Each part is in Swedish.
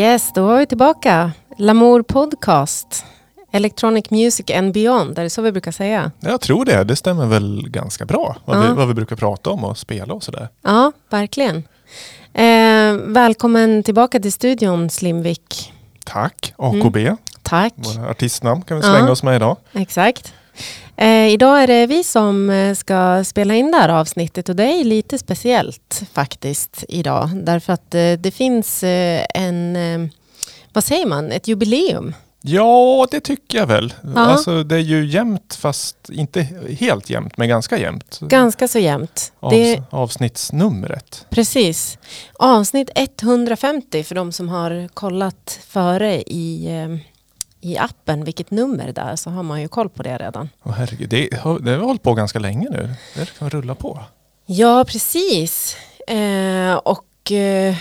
Yes, då var vi tillbaka. Lamour Podcast. Electronic Music and Beyond, är det så vi brukar säga? Jag tror det. Det stämmer väl ganska bra. Vad, Ja. vi, vad vi brukar prata om och spela och sådär. Ja, verkligen. Eh, välkommen tillbaka till studion Slimvik. Tack. AKB, Tack. våra artistnamn kan vi Ja. slänga oss med idag. Exakt. Eh, idag är det vi som eh, ska spela in det här avsnittet och det är lite speciellt faktiskt idag. Därför att eh, det finns eh, en, eh, vad säger man, ett jubileum. Ja, det tycker jag väl. Ja. Alltså, det är ju jämnt fast inte helt jämnt, men ganska jämnt. Ganska så jämnt. Avs- Det, Avsnittsnumret. precis. Avsnitt 150 för de som har kollat före i, eh, i appen vilket nummer det är så har man ju koll på det redan. Åh, herregud, det, har, det har hållit på ganska länge nu. Det kan rulla på. Ja, precis. Eh, och eh,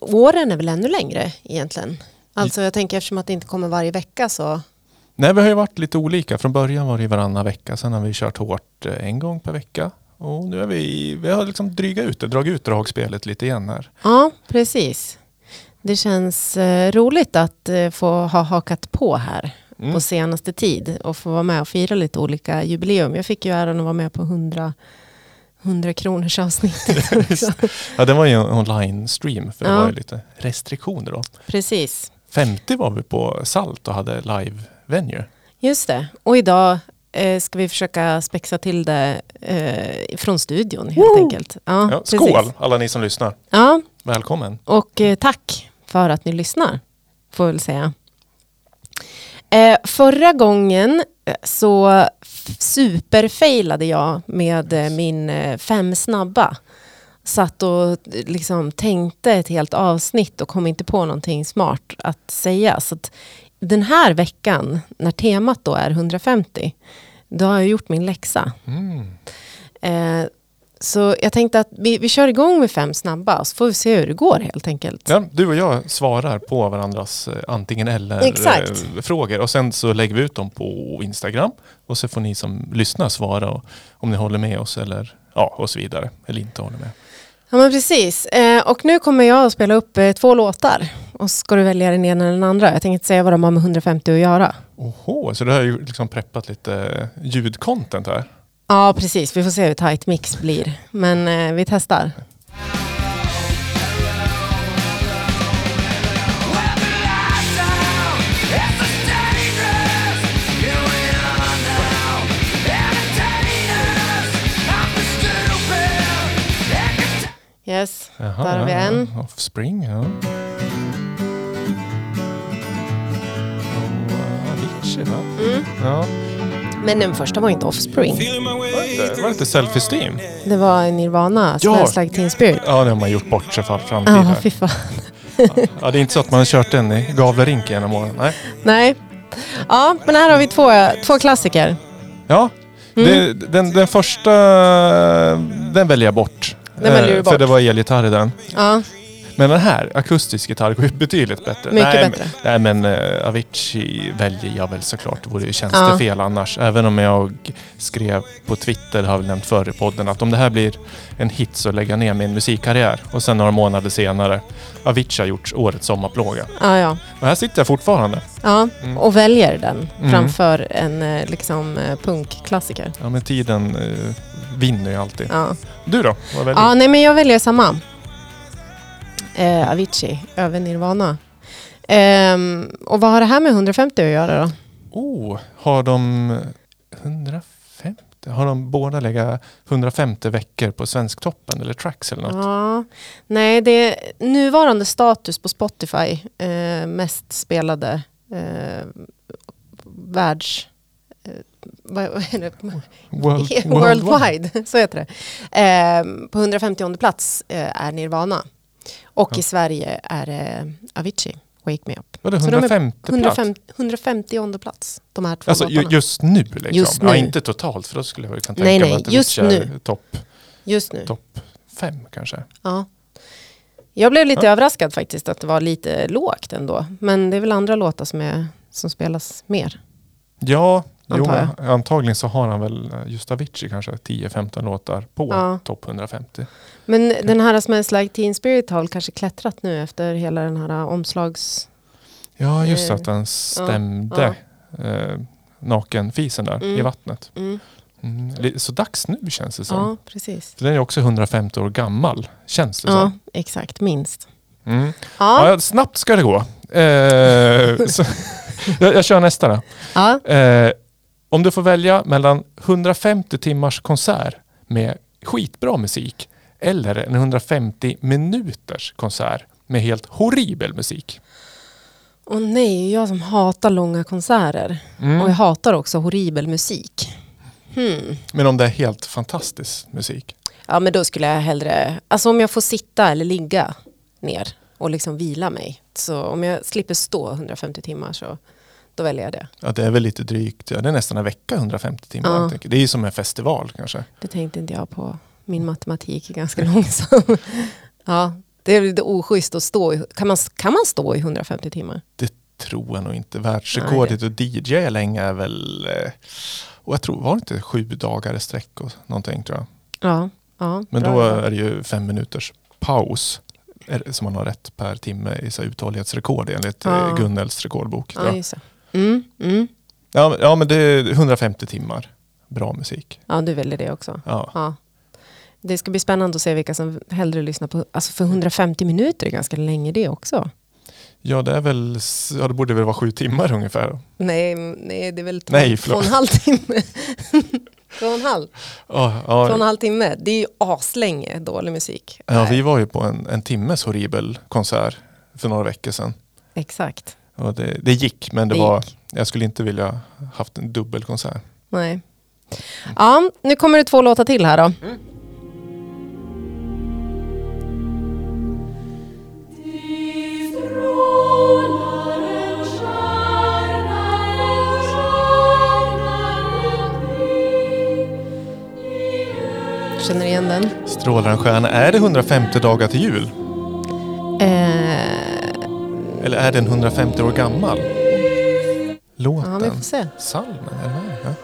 åren är väl ännu längre egentligen. Alltså jag tänker eftersom att det inte kommer varje vecka så. Nej, vi har ju varit lite olika. Från början var det varannan vecka. Sen har vi kört hårt eh, en gång per vecka. Och nu är vi, vi har liksom drygat ut det, dragit ut dragspelet lite igen här. Ja, precis. Det känns eh, roligt att eh, få ha hakat på här Mm. på senaste tid och få vara med och fira lite olika jubileum. Jag fick ju äran att vara med på 100, 100 kronors avsnittet. Ja, det var ju en online-stream för det Ja. var ju lite restriktioner då. Precis, 50 var vi på Salt och hade live-venue. just det. Och idag eh, ska vi försöka spexa till det eh, från studion helt Woo! enkelt. Ja, Ja, precis. skål alla ni som lyssnar. Ja, Välkommen. och eh, tack för att ni lyssnar, får jag väl säga. Eh, förra gången eh, så superfailade jag med eh, min eh, fem snabba. Satt och eh, liksom tänkte ett helt avsnitt och kom inte på någonting smart att säga. Så att den här veckan, när temat då är 150, då har jag gjort min läxa. Mm. Så jag tänkte att vi, vi kör igång med fem snabba så får vi se hur det går helt enkelt. Ja, du och jag svarar på varandras eh, antingen eller Exakt. eh, frågor och sen så lägger vi ut dem på Instagram och så får ni som lyssnar svara och, om ni håller med oss eller ja, och så vidare. Eller inte håller med. Ja men precis. Eh, och nu kommer jag att spela upp eh, två låtar. Och så ska du välja den ena eller den andra. Jag tänker inte säga vad de har med 150 att göra. Oho, så du har ju liksom preppat lite ljudcontent här. Ja precis, vi får se hur tight mix blir. Men eh, vi testar. Yes, Jaha, där har vi en. Offspring, ja. Och Avicii, va? Mm. Ja. Men den första var inte Offspring. Det var lite self-esteem. Det var Nirvana, Ja. Smells Like Teen Spirit. Ja, det har man gjort bort sig för all framtid. Ja, fy fan. Ja, det är inte så att man har kört den i Gavlerink genom åren. Nej. Nej. Ja, men här har vi två, två klassiker. Ja, Mm. det, den, den första, den väljer jag bort. Den väljer du Eh, bort. För det var elgitarr i den. Ja, Men den här, akustisk gitarr, går ju betydligt bättre. Mycket nej, bättre. Men, nej men uh, Avicii väljer jag väl såklart. Det vore ju Ja. tjänstefel annars. Även om jag skrev på Twitter, har väl nämnt förr i podden, att om det här blir en hit så lägger jag ner min musikkarriär. Och sen några månader senare, Avicii har gjort årets sommarplåga. ja, ja. Och här sitter jag fortfarande. ja. Mm. Och väljer den Mm. framför en eh, liksom, eh, punkklassiker. Ja men tiden uh, vinner ju alltid. Ja. Du då? Vad väljer ja, nej men jag väljer samma. Eh, Avicii, över Nirvana. Ehm, och vad har det här med 150 att göra då? Oh, har de 150? Har de båda legat 150 veckor på Svensktoppen eller Tracks eller något? Ja, nej, det är nuvarande status på Spotify. Eh, mest spelade eh, världs... Eh? World, Worldwide, så heter det. Eh, på 150 plats eh, är Nirvana. Och Ja. i Sverige är det Avicii, Wake Me Up. Var det Så de är 150 plats? 150, 150 plats, de här två Alltså låtarna. just nu liksom? Just Ja, nu. inte totalt för då skulle jag kunna tänka Nej, mig nej, att just nu. topp Just nu. top fem kanske. Ja. Jag blev lite Ja. överraskad faktiskt att det var lite lågt ändå. Men det är väl andra låtar som, är, som spelas mer. Ja, Jo, antar jag. antagligen så har han väl eh, just Avicii kanske 10-15 låtar på Ja. topp 150. Men den här Smells Like Teen Spirit har väl kanske klättrat nu efter hela den här omslags... Ja, just Eh, att den stämde eh, nakenfisen där i Mm. vattnet. Mm. Mm. Så dags nu känns det som. Ja, precis. För den är också 150 år gammal, känns det Ja, som. exakt. Minst. Mm. Ja. Ja, snabbt ska det gå. Eh, så, jag, jag kör nästa då. ja. Eh, om du får välja mellan 150 timmars konsert med skitbra musik eller en 150 minuters konsert med helt horribel musik. Och nej, jag som hatar långa konserter. Mm. Och jag hatar också horribel musik. Hmm. Men om det är helt fantastisk musik. Ja, men då skulle jag hellre... Alltså om jag får sitta eller ligga ner och liksom vila mig. Så om jag slipper stå 150 timmar så då väljer jag det. Ja, det är väl lite drygt, ja, det är nästan en vecka 150 timmar. Ja. Det är ju som en festival kanske. Det tänkte inte jag på. Min matematik är ganska långsam. ja, det är lite oschysst att stå. i- Kan man, kan man stå i 150 timmar? Tror jag nog inte. Världsrekordet att DJ länge är väl, eh, och jag tror, var det inte sju dagar i sträck och någonting tror jag. Ja. ja Men då är det ju fem minuters paus det som man har rätt per timme i så uthållighetsrekord enligt Ja. ja. Gunnels rekordbok. Ja, det. Mm, mm. Ja, ja men det är 150 timmar bra musik. ja, du väljer det också. Ja. Ja. Det ska bli spännande att se vilka som hellre lyssnar på... Alltså för 150 minuter är ganska länge det också. ja, det är väl, ja det borde väl vara sju timmar ungefär. Nej, nej det är väl Nej, två och en halv timme. två och en halv, Ja, två och en halv timme. Det är ju aslänge dålig musik. ja, Nej, vi var ju på en, en timmes horribel konsert för några veckor sedan. Exakt. Och det, det gick, men det, Det var, gick. jag skulle inte vilja haft en dubbelkonsert. Nej. Ja, nu kommer det två låtar till här då. Känner igen den? Strålar en stjärna, är det 150 dagar till jul? Eller är den 150 år gammal? Låten? ja, vi får se. Salmen, är det? Ja.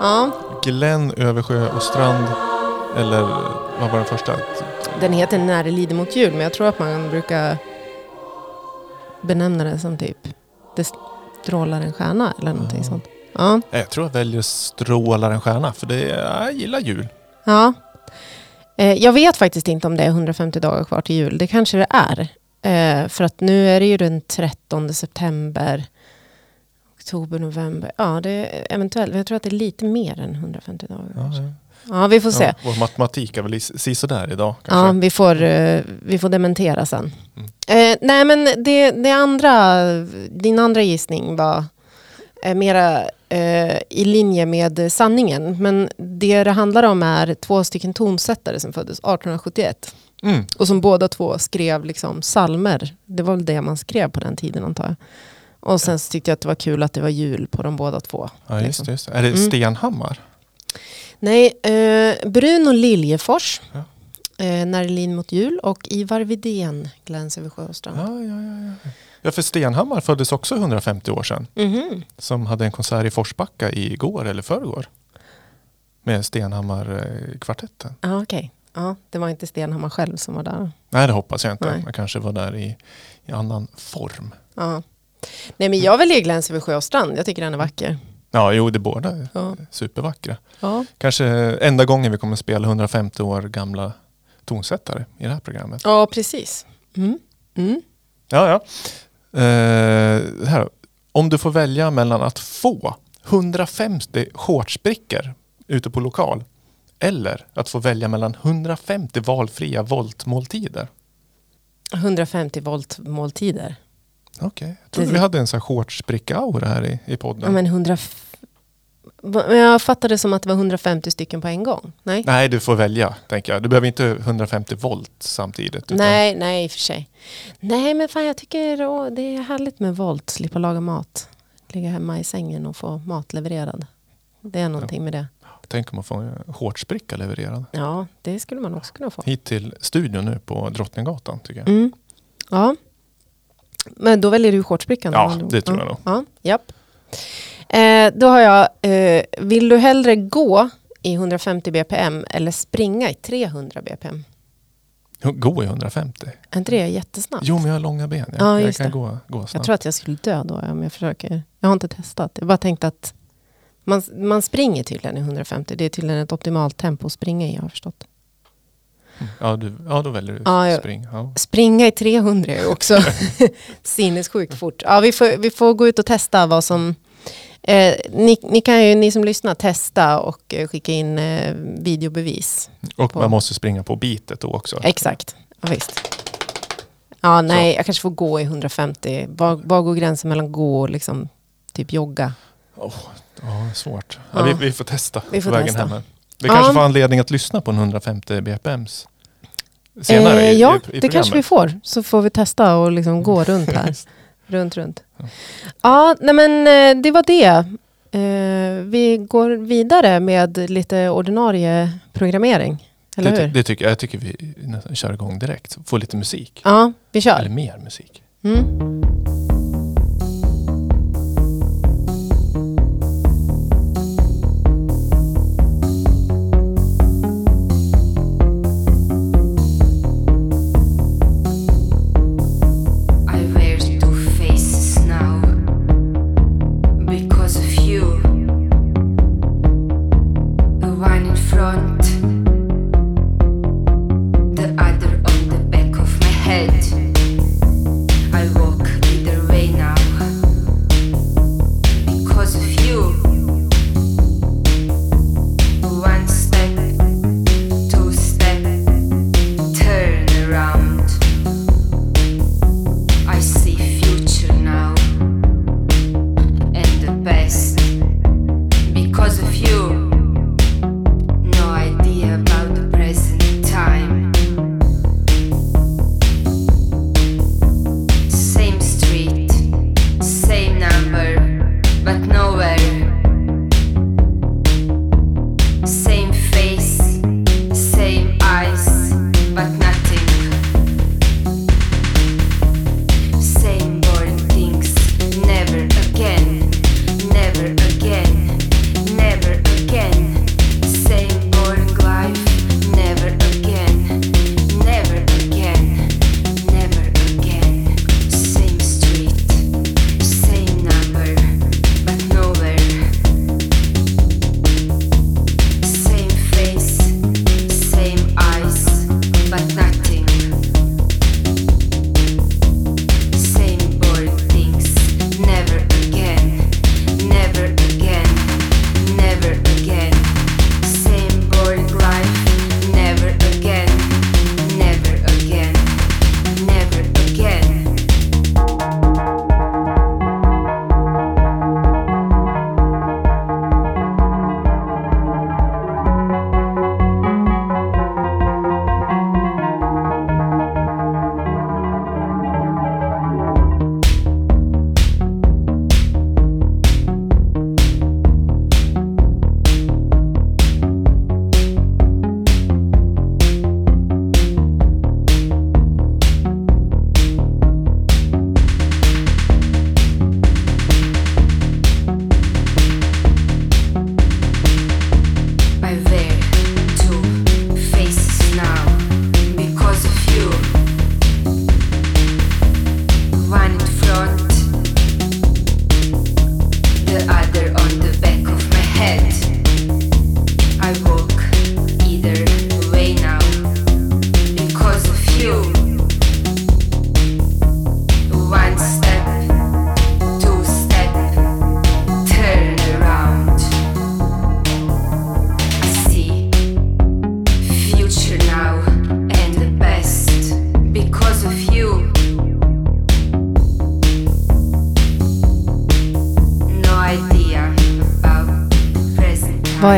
Ja, Glenn, Översjö och Strand. Eller vad var den första? den heter När det lider mot jul, men jag tror att man brukar benämna det som typ Det strålar en stjärna eller någonting Ja. sånt. Ja. Jag tror jag väljer Strålar en stjärna för det jag gillar jul. Ja. Eh, jag vet faktiskt inte om det är 150 dagar kvar till jul. Det kanske det är. Eh, för att nu är det ju den 13 september. Oktober, november. Ja, det är eventuellt. Jag tror att det är lite mer än 150 dagar. Ja, ja. Ja, vi får se. Ja, vår matematik är väl si sådär idag Ja, kanske. vi får, eh, vi får dementera sen. Mm. Eh, nej, men det, det andra, din andra gissning var eh, mera eh, i linje med sanningen. Men det det handlar om är två stycken tonsättare som föddes 1871. Mm. Och som båda två skrev liksom salmer. Det var väl det man skrev på den tiden antar jag. Och sen så tyckte jag att det var kul att det var jul på de båda två. Ja, just det. Just. Är det Mm. Nej, eh, Bruno Liljefors, Ja. eh, När det lin mot jul och Ivar Widén, Gläns över sjö och strand. Ja, ja, ja, ja. ja, för Stenhammar föddes också 150 år sedan. Mhm. Som hade en konsert i Forsbacka igår eller förrgår. Med Stenhammar-kvartetten. Ja, okej. Ja, det var inte Stenhammar själv som var där. Nej, det hoppas jag inte. Nej. Man kanske var där i, i annan form. Ja. Nej, men jag väljer Gläns över sjö och strand. Jag tycker den är vacker. Ja, jo, det båda är Ja. supervackra. Ja. Kanske enda gången vi kommer spela 150 år gamla tonsättare i det här programmet. Ja, precis. Mm. Mm. Ja, ja. Det här. Om du får välja mellan att få 150 shortsbrickor ute på lokal eller att få välja mellan 150 valfria voltmåltider. 150 volt måltider. Okej, jag trodde vi hade en sån här shortsbricka-aura här i, i podden. Ja, men 100... Jag fattade det som att det var 150 stycken på en gång. Nej, Nej, du får välja, tänker jag. Du behöver inte 150 volt samtidigt. utan- nej, nej i och för sig. Nej, men fan jag tycker åh, det är härligt med volt. Slippa laga mat. Ligga hemma i sängen och få mat levererad. Det är någonting med det. Tänk om man får en shortsbricka levererad. Ja, det skulle man också kunna få. Hit till studion nu på Drottninggatan tycker jag. Mm. Ja. Men då väljer du shortsbrickan? Ja, det tror jag nog. Ja, japp. Eh, då har jag, eh, vill du hellre gå i 150 bpm eller springa i 300 bpm? Gå i 150. Är inte det jättesnabbt? Jo, men jag har långa ben. Jag, Ja, jag kan det. gå, gå snabbt. jag tror att jag skulle dö då om jag försöker. Jag har inte testat. Jag bara tänkt att man, man springer tydligen i 150. Det är tydligen ett optimalt tempo att springa i, jag har förstått. Ja, du, ja, då väljer du Ja, spring. Ja. Springa i 300 är också sinnessjukt fort. Ja, vi, får, vi får gå ut och testa vad som... Eh, ni, ni kan ju, ni som lyssnar, testa och eh, skicka in eh, videobevis. Och På- man måste springa på bitet då också. Exakt, ja, visst. Ja, nej, jag kanske får gå i 150. Var, var går gränsen mellan gå och liksom typ jogga? Åh, ja, svårt. Ja. Ja. vi, vi får testa Vi får på vägen testa. hem. Vi kanske får anledning att lyssna på en 150 BPMs senare Eh, i, ja, i, i det kanske vi får. Så får vi testa och liksom gå runt här. runt, runt. Ja. Ja, nej men eh, det var det. Eh, vi går vidare med lite ordinarie programmering. Eller det, hur? det tycker jag. Tycker vi nästan kör igång direkt. Få lite musik. Ja, vi Eller kör. mer musik. Mm.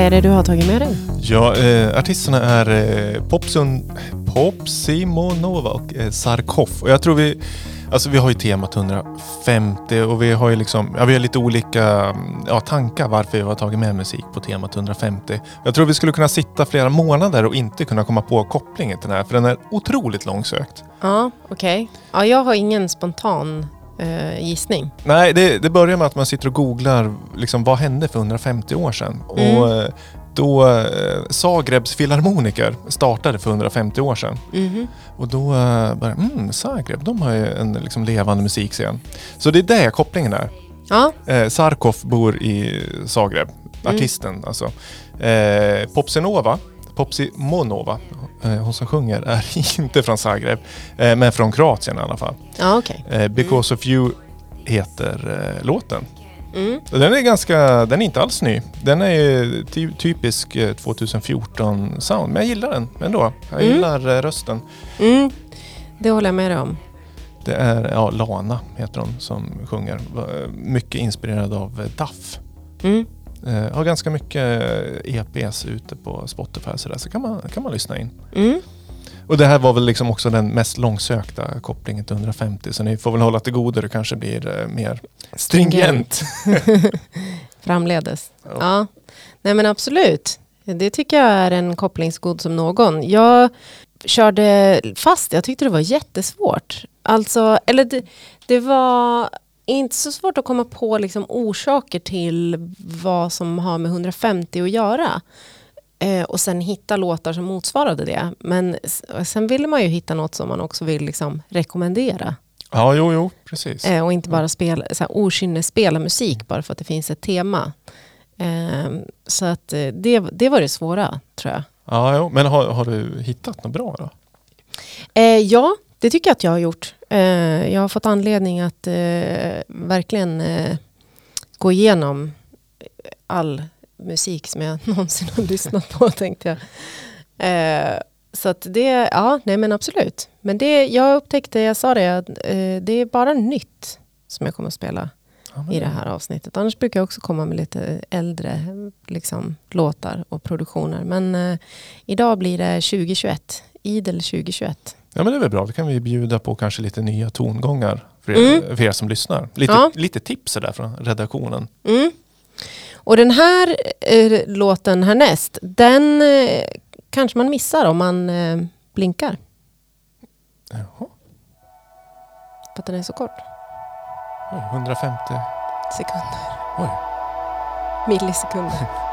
Är det du har tagit med dig? Ja, eh, artisterna är eh, Popsun, Pop Simonova och eh, Sarkov. Och jag tror vi Alltså vi har ju temat 150 och vi har ju liksom, ja, vi har lite olika mm, ja, tankar varför vi har tagit med musik på temat 150. Jag tror vi skulle kunna sitta flera månader och inte kunna komma på kopplingen till den här för den är otroligt långsökt. Ja, okej. Ja, jag har ingen spontan eh, gissning. Nej, det, det börjar med att man sitter och googlar liksom, vad hände för 150 år sedan. Mm. Och eh, då eh, Zagrebs filharmoniker startade för 150 år sedan. Mhm. Och då eh, började mm, Zagreb, de har ju en liksom, levande musikscen. Så det är det kopplingen är. Ja, Eh, Sarkov bor i Zagreb, Mm. artisten alltså. Eh, Popsenova, Popsi Monova, eh, hon som sjunger, är inte från Zagreb, eh, men från Kroatien i alla fall. ja okej. Eh, Because of you heter låten. Mm. Den är ganska, den är inte alls ny. Den är ty typisk eh, 2014 sound, men jag gillar den ändå. Jag Mm. gillar rösten. Mm. Det håller jag med dig om. Det är ja, Lana heter hon som sjunger. Mycket inspirerad av Duff. Mm. Eh, har ganska mycket eh, EPs ute på Spotify så, där, så kan, man, kan man lyssna in. Mm. Och det här var väl liksom också den mest långsökta kopplingen till 150 så ni får väl hålla till godo. Det kanske blir eh, mer stringent. Framledes. Ja. Ja. Nej men absolut. Det tycker jag är en kopplingsgod som någon. Jag körde fast, jag tyckte det var jättesvårt. Alltså, eller det, det var inte så svårt att komma på liksom orsaker till vad som har med 150 att göra. Eh, och sen hitta låtar som motsvarade det. Men sen ville man ju hitta något som man också vill liksom rekommendera. Ja, jo, jo, precis. Eh, och inte bara spela, okynnesspela musik bara för att det finns ett tema. Eh, så att eh, det, det var det svåra tror jag. Ja, jo. Men har, har du hittat något bra då? Eh, ja, det tycker jag att jag har gjort. Eh, jag har fått anledning att eh, verkligen eh, gå igenom all musik som jag någonsin har lyssnat på tänkte jag. Så att det, ja, nej men absolut. Men det, jag upptäckte, jag sa det, att det är bara nytt som jag kommer att spela i det här avsnittet. Annars brukar jag också komma med lite äldre liksom, låtar och produktioner. Men eh, idag blir det 2021, idel 2021. Ja, men det är väl bra. Då kan vi bjuda på kanske lite nya tongångar för er, Mm. för er som lyssnar. Lite, Ja. lite tips där från redaktionen. Mm. Och den här eh, låten härnäst, den eh, kanske man missar om man eh, blinkar. Jaha. För att den är så kort. Oj, 150. Sekunder. Oj. Millisekunder.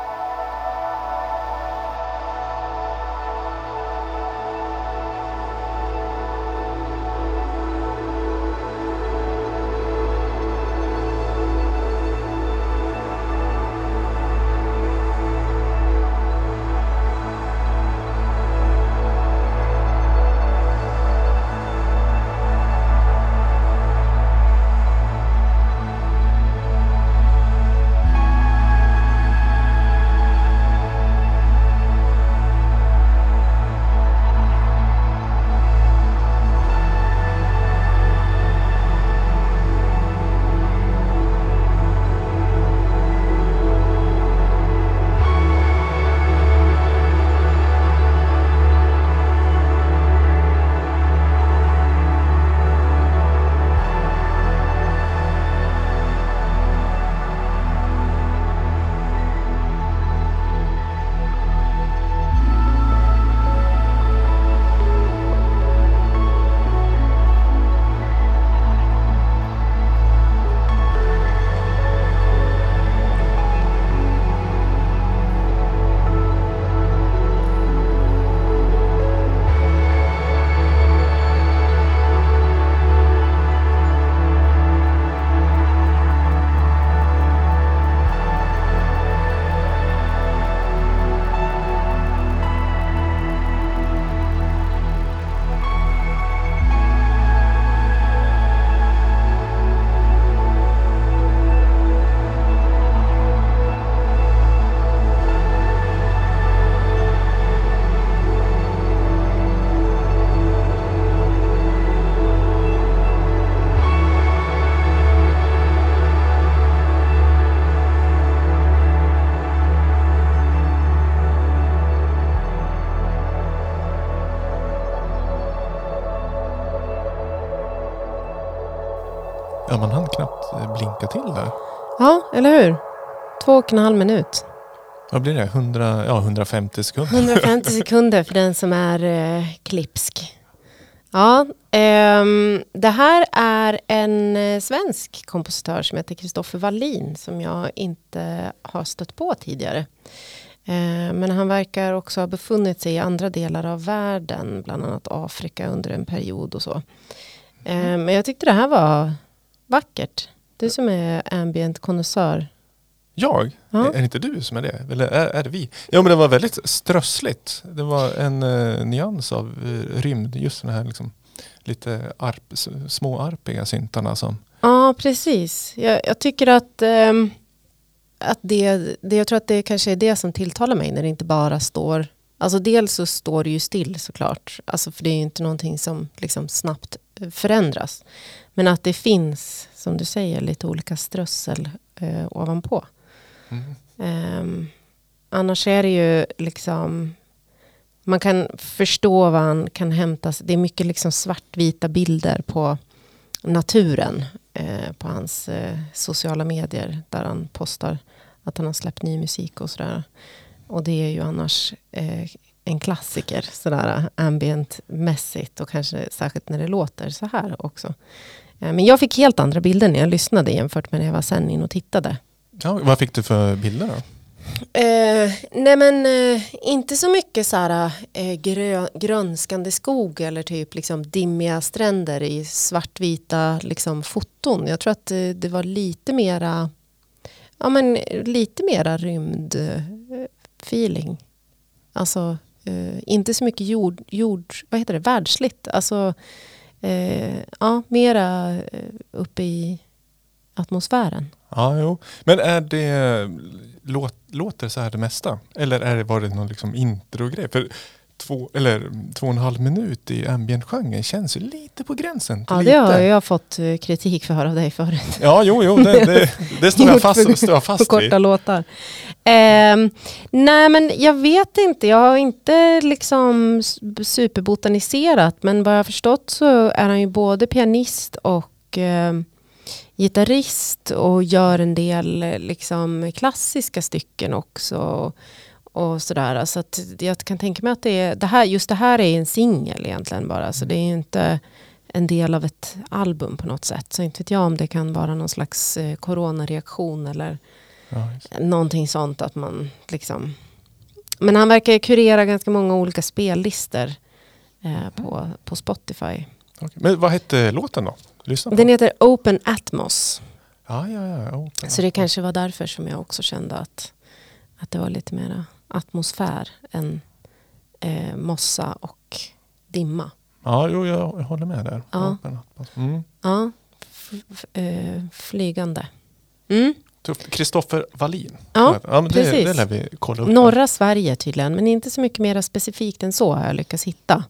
eh, blinka till där. Ja, eller hur? Två och en halv minut. Vad blir det? 100, ja, 150 sekunder? 150 sekunder för den som är eh, klipsk. Ja, ehm, det här är en eh, svensk kompositör som heter Kristoffer Wallin som jag inte har stött på tidigare. Eh, men han verkar också ha befunnit sig i andra delar av världen, bland annat Afrika under en period och så. Eh, men jag tyckte det här var vackert. Du som är ambient konnässör. Jag? Ja. Är inte du som är det? Eller är, är det vi? Ja men det var väldigt strössligt. Det var en eh, nyans av eh, rymd. Just den här liksom, lite arp, småarpiga syntarna som... Ja, precis. Jag, jag tycker att, ehm, att det, det, jag tror att det kanske är det som tilltalar mig när det inte bara står Alltså dels så står det ju still såklart, alltså för det är ju inte någonting som liksom snabbt eh, förändras. Men att det finns, som du säger, lite olika strössel eh, ovanpå. Mm. Ehm, annars är det ju liksom... Man kan förstå vad han kan hämta. Det är mycket liksom svartvita bilder på naturen eh, på hans eh, sociala medier där han postar att han har släppt ny musik och sådär. Och det är ju annars eh, en klassiker sådär ambient-mässigt och kanske särskilt när det låter så här också. Eh, men jag fick helt andra bilder när jag lyssnade jämfört med när jag var sen in och tittade. Ja, vad fick du för bilder då? Eh, nej men eh, inte så mycket så här, eh, grö, grönskande skog eller typ liksom dimmiga stränder i svartvita liksom, foton. Jag tror att eh, det var lite mera ja, men, lite mera rymd eh, feeling. Alltså inte så mycket jord, jord, vad heter det, världsligt. Alltså eh, ja, mera eh, uppe i atmosfären. Ja, jo. Men är det, låt, låter så här det mesta? Eller är det, var det någon liksom introgrej? För två, eller, två och en halv minut i ambient-genren känns ju lite på gränsen. Ja, det lite. har jag fått eh, kritik för av dig förut. Ja, jo, jo, det, det, det står jag fast, står jag fast korta vid. låtar. Ehm, nej men jag vet inte, jag har inte liksom superbotaniserat men vad jag har förstått så är han ju både pianist och ehm, gitarrist och gör en del eh, liksom klassiska stycken också. Och, sådär. Så att jag kan tänka mig att det är, det här, just det här är en singel egentligen bara. Så det är ju inte en del av ett album på något sätt. Så inte vet jag om det kan vara någon slags eh, coronareaktion eller Ja, någonting sånt att man liksom... Men han verkar kurera ganska många olika spellistor eh, på, på Spotify. Okej. Men vad hette låten då? Lyssna på. Den heter Open Atmos. Ja, ja, ja. Open. Så det kanske var därför som jag också kände att, att det var lite mer atmosfär än eh, mossa och dimma. Ja, jo, jag, håller med där. Ja. Mm. Ja, eh, flygande. Mm. Kristoffer Wallin. Ja, ja men det, precis. det lär vi kolla upp. Norra Sverige tydligen, men inte så mycket mer specifikt än så har jag lyckats hitta.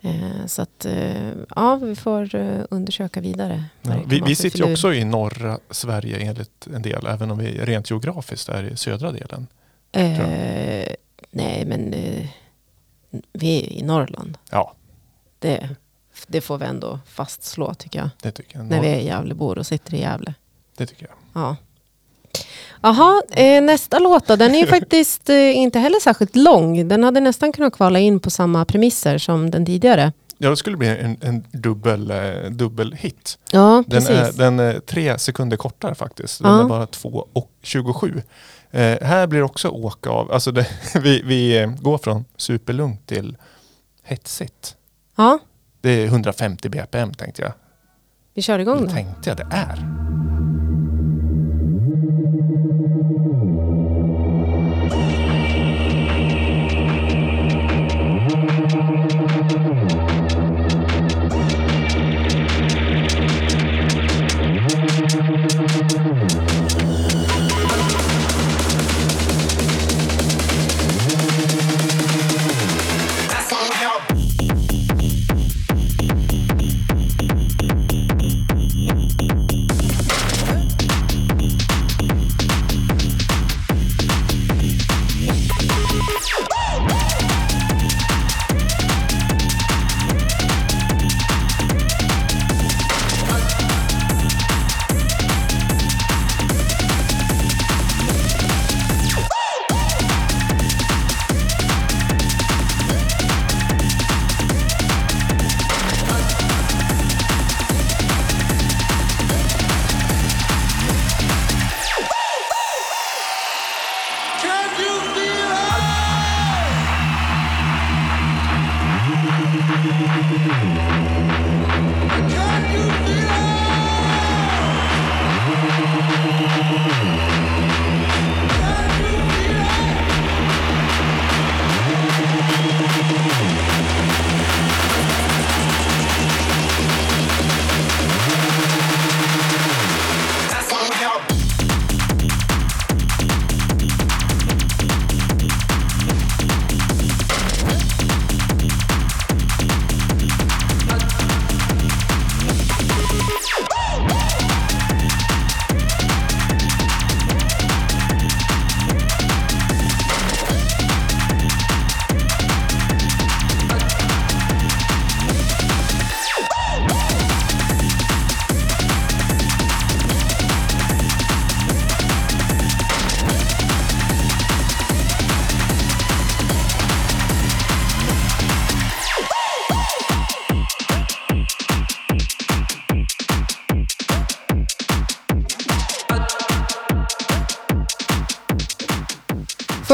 Eh, så att, eh, ja, vi får eh, undersöka vidare. Ja, vi vi sitter ju också i norra Sverige enligt en del, även om vi rent geografiskt är i södra delen. Eh, nej, men eh, vi är i Norrland. Ja, Det, det får vi ändå fastslå tycker jag. det tycker jag. När vi är Gävlebor och sitter i Gävle. Det tycker jag. Ja. Jaha, eh, nästa låt då. Den är faktiskt eh, inte heller särskilt lång. Den hade nästan kunnat kvala in på samma premisser som den tidigare. Ja, det skulle bli en, en dubbel, eh, dubbel hit. Ja, Den precis. är, den är tre sekunder kortare faktiskt. Den Ja. är bara 2 och 27. Eh, här blir också åka av. Alltså det, vi, vi eh, går från superlugnt till hetsigt. Ja, Det är 150 bpm tänkte jag. vi kör igång Eller då. tänkte jag det är.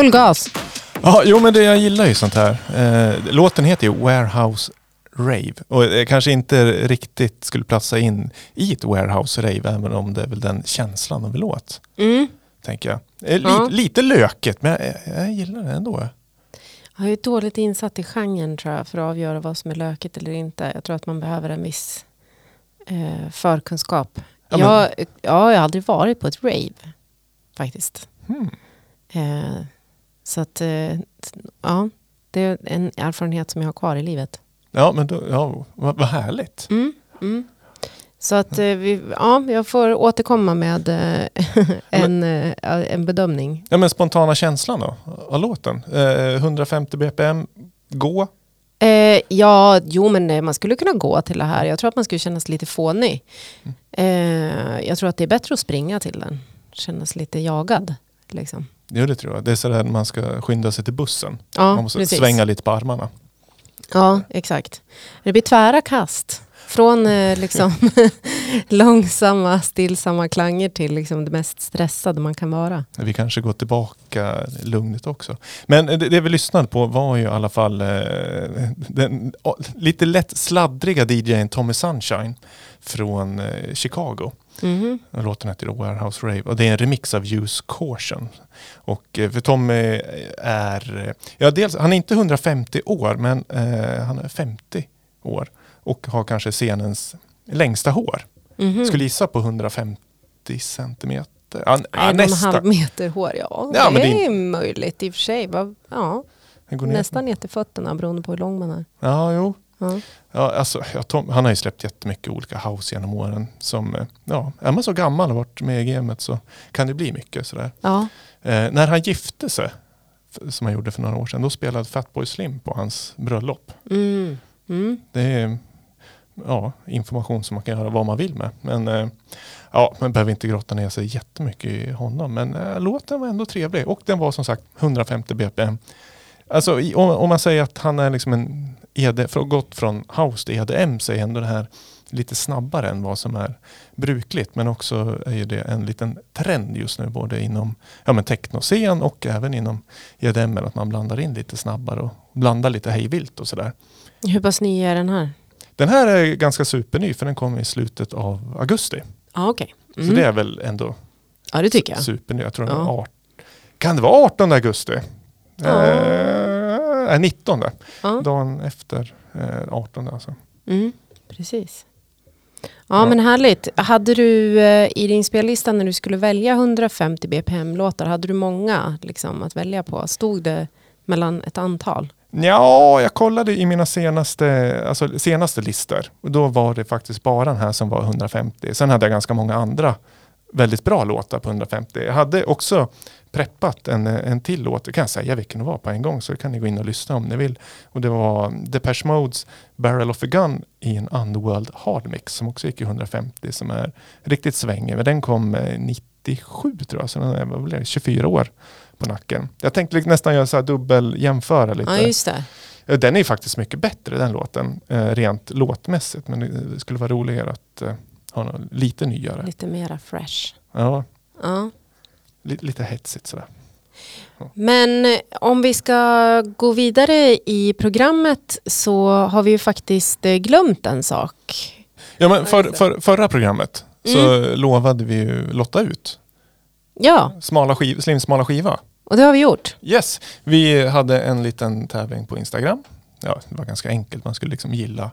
Full gas. Ja, jo men det, jag gillar ju sånt här. Eh, låten heter ju Warehouse Rave och eh, kanske inte riktigt skulle platsa in i ett Warehouse Rave även om det är väl den känslan de vill åt. Mm. Tänker jag. Eh, li, Ja. Lite löket men jag, jag gillar det ändå. Jag är dåligt insatt i genren tror jag för att avgöra vad som är lökigt eller inte. Jag tror att man behöver en viss eh, förkunskap. Ja, men- jag, ja, jag har aldrig varit på ett rave faktiskt. Hmm. Eh, så att, eh, ja, det är en erfarenhet som jag har kvar i livet. Ja men då, ja, vad, vad härligt. Mm. Mm. Så att eh, vi, ja, jag får återkomma med eh, en, eh, en bedömning. Ja men spontana känslan då av låten. Eh, 150 bpm, gå. Eh, ja, jo men eh, man skulle kunna gå till det här. Jag tror att man skulle kännas lite fånig. Eh, jag tror att det är bättre att springa till den. Kännas lite jagad. Liksom. Jo det tror jag. Det är sådär man ska skynda sig till bussen. Ja, man måste precis. svänga lite på armarna. Ja, exakt. Det blir tvära kast. Från eh, liksom långsamma, stillsamma klanger till liksom det mest stressade man kan vara. Vi kanske går tillbaka lugnet också. Men det, det vi lyssnade på var ju i alla fall eh, den oh, lite lätt sladdriga DJn Tommy Sunshine från eh, Chicago. Mhm. Låten heter Warehouse Rave och det är en remix av Use Caution. Och eh, för Tommy är, eh, ja dels, han är inte 150 år men eh, han är 50 år och har kanske scenens längsta hår. Mhm. Skulle gissa på 150 centimeter. Ja, en nästan. halv meter hår, ja. Ja, det, men det är möjligt i och för sig. Ja, nästan ner till fötterna beroende på hur lång man är. Ja, jo. Ja. Ja, alltså, Tom, han har ju släppt jättemycket olika house genom åren. Som, eh, ja, är man så gammal och varit med i gamet så kan det bli mycket sådär. Ja. Eh, när han gifte sig, som han gjorde för några år sedan, då spelade Fatboy Slim på hans bröllop. Mm. Mm. Det är ja, information som man kan göra vad man vill med. Men eh, ja, man behöver inte grotta ner sig jättemycket i honom. Men eh, låten var ändå trevlig och den var som sagt 150 bpm. Alltså om, om man säger att han är liksom en ED, för gått från house till EDM så är ändå det här lite snabbare än vad som är brukligt. Men också är ju det en liten trend just nu både inom ja, men technoscen och även inom EDM. Att man blandar in lite snabbare och blandar lite hejvilt och sådär. Hur pass ny är den här? Den här är ganska superny för den kom i slutet av augusti. Ja, okej. Mm. Så det är väl ändå Ja, det tycker jag. superny. Jag tror den Ja. var art... Kan det vara 18 augusti? Ja. Eh, nej, 19. Ja. Dagen efter eh, 18 alltså. Mm. Precis. Ja, Ja. men härligt. Hade du eh, i din spellista när du skulle välja 150 BPM-låtar, hade du många liksom, att välja på? Stod det mellan ett antal? Ja, jag kollade i mina senaste, alltså, senaste listor. Och då var det faktiskt bara den här som var 150. Sen hade jag ganska många andra väldigt bra låtar på 150. Jag hade också preppat en, en till låt, det kan jag säga vilken det var på en gång så kan ni gå in och lyssna om ni vill. Och det var Depeche Modes Barrel of a Gun i en Underworld Hard Mix som också gick i 150 som är riktigt svängig. Men den kom eh, 97 tror jag, så den är vad blir det, 24 år på nacken. Jag tänkte liksom nästan göra så här dubbel jämföra lite. Ja, just det. Ja, Den är ju faktiskt mycket bättre den låten, eh, rent låtmässigt. Men det skulle vara roligare att något lite nyare. Lite mera fresh. Ja, Ja. li, lite hetsigt sådär. Men eh, om vi ska gå vidare i programmet så har vi ju faktiskt eh, glömt en sak. Ja, men för, för, förra programmet så lovade vi ju lotta ut Ja, smala skiv, slimsmala skiva. och det har vi gjort. Yes, vi hade en liten tävling på Instagram. Ja, det var ganska enkelt. Man skulle liksom gilla,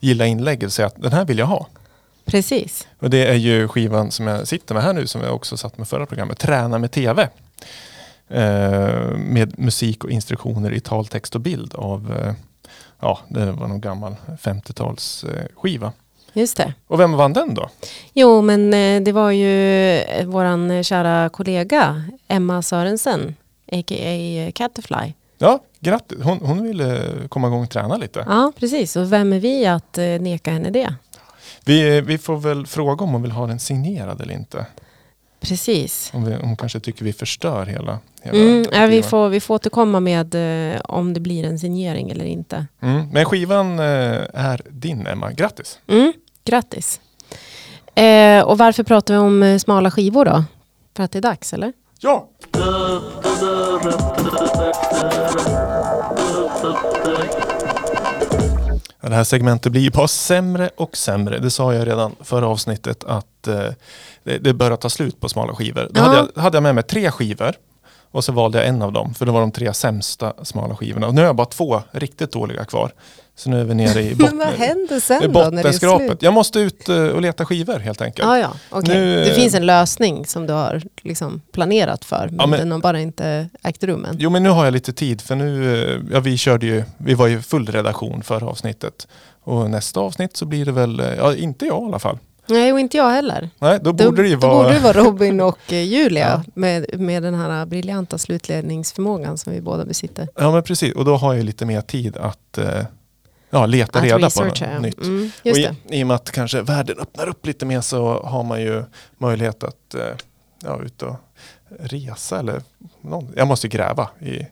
gilla inlägget och säga att den här vill jag ha. Precis. Och det är ju skivan som jag sitter med här nu som jag också satt med förra programmet. Träna med TV. Eh, med musik och instruktioner i tal, text och bild av, eh, ja det var någon gammal 50-tals eh, skiva. Just det. Och vem vann den då? Jo, men eh, det var ju eh, våran eh, kära kollega Emma Sörensen, a.k.a. Catterfly. Ja, grattis. Hon, hon ville komma igång och träna lite. Ja, precis. Och vem är vi att neka henne det? Vi, vi får väl fråga om hon vill ha den signerad eller inte. Precis. Om, vi, om hon kanske tycker vi förstör hela, hela Mm, ja, vi, får, vi får återkomma med eh, om det blir en signering eller inte. Mm. Men skivan eh, är din Emma. Grattis! Mm, grattis. Eh, och varför pratar vi om eh, smala skivor då? För att det är dags, eller? Ja! Det här segmentet blir ju bara sämre och sämre. Det sa jag redan förra avsnittet att eh, det, det börjar ta slut på smala skivor. Då Ja. hade, jag, hade jag med mig tre skivor och så valde jag en av dem för det var de tre sämsta smala skivorna. Och nu har jag bara två riktigt dåliga kvar. Så nu är vi nere i Men botten. vad händer sen i då när det är bottenskrapet. slut? Jag måste ut eh, och leta skivor helt enkelt. Ja, ja, okej. Nu, Det eh, finns en lösning som du har liksom planerat för, men, Ja, men- den har bara inte ägt rum än. Jo men nu har jag lite tid för nu, eh, ja vi körde ju, vi var ju full redaktion förra avsnittet. Och nästa avsnitt så blir det väl, ja inte jag i alla fall. Nej, och inte jag heller. Nej, då borde det ju då vara... borde det vara Robin och eh, Julia Ja. med, med den här briljanta slutledningsförmågan som vi båda besitter. Ja men precis, och då har jag lite mer tid att eh, ja, leta Att reda på något ja. nytt. Mm, Och i. I och med att kanske världen öppnar upp lite mer så har man ju möjlighet att eh, ja, ut och resa eller någon. Jag måste gräva i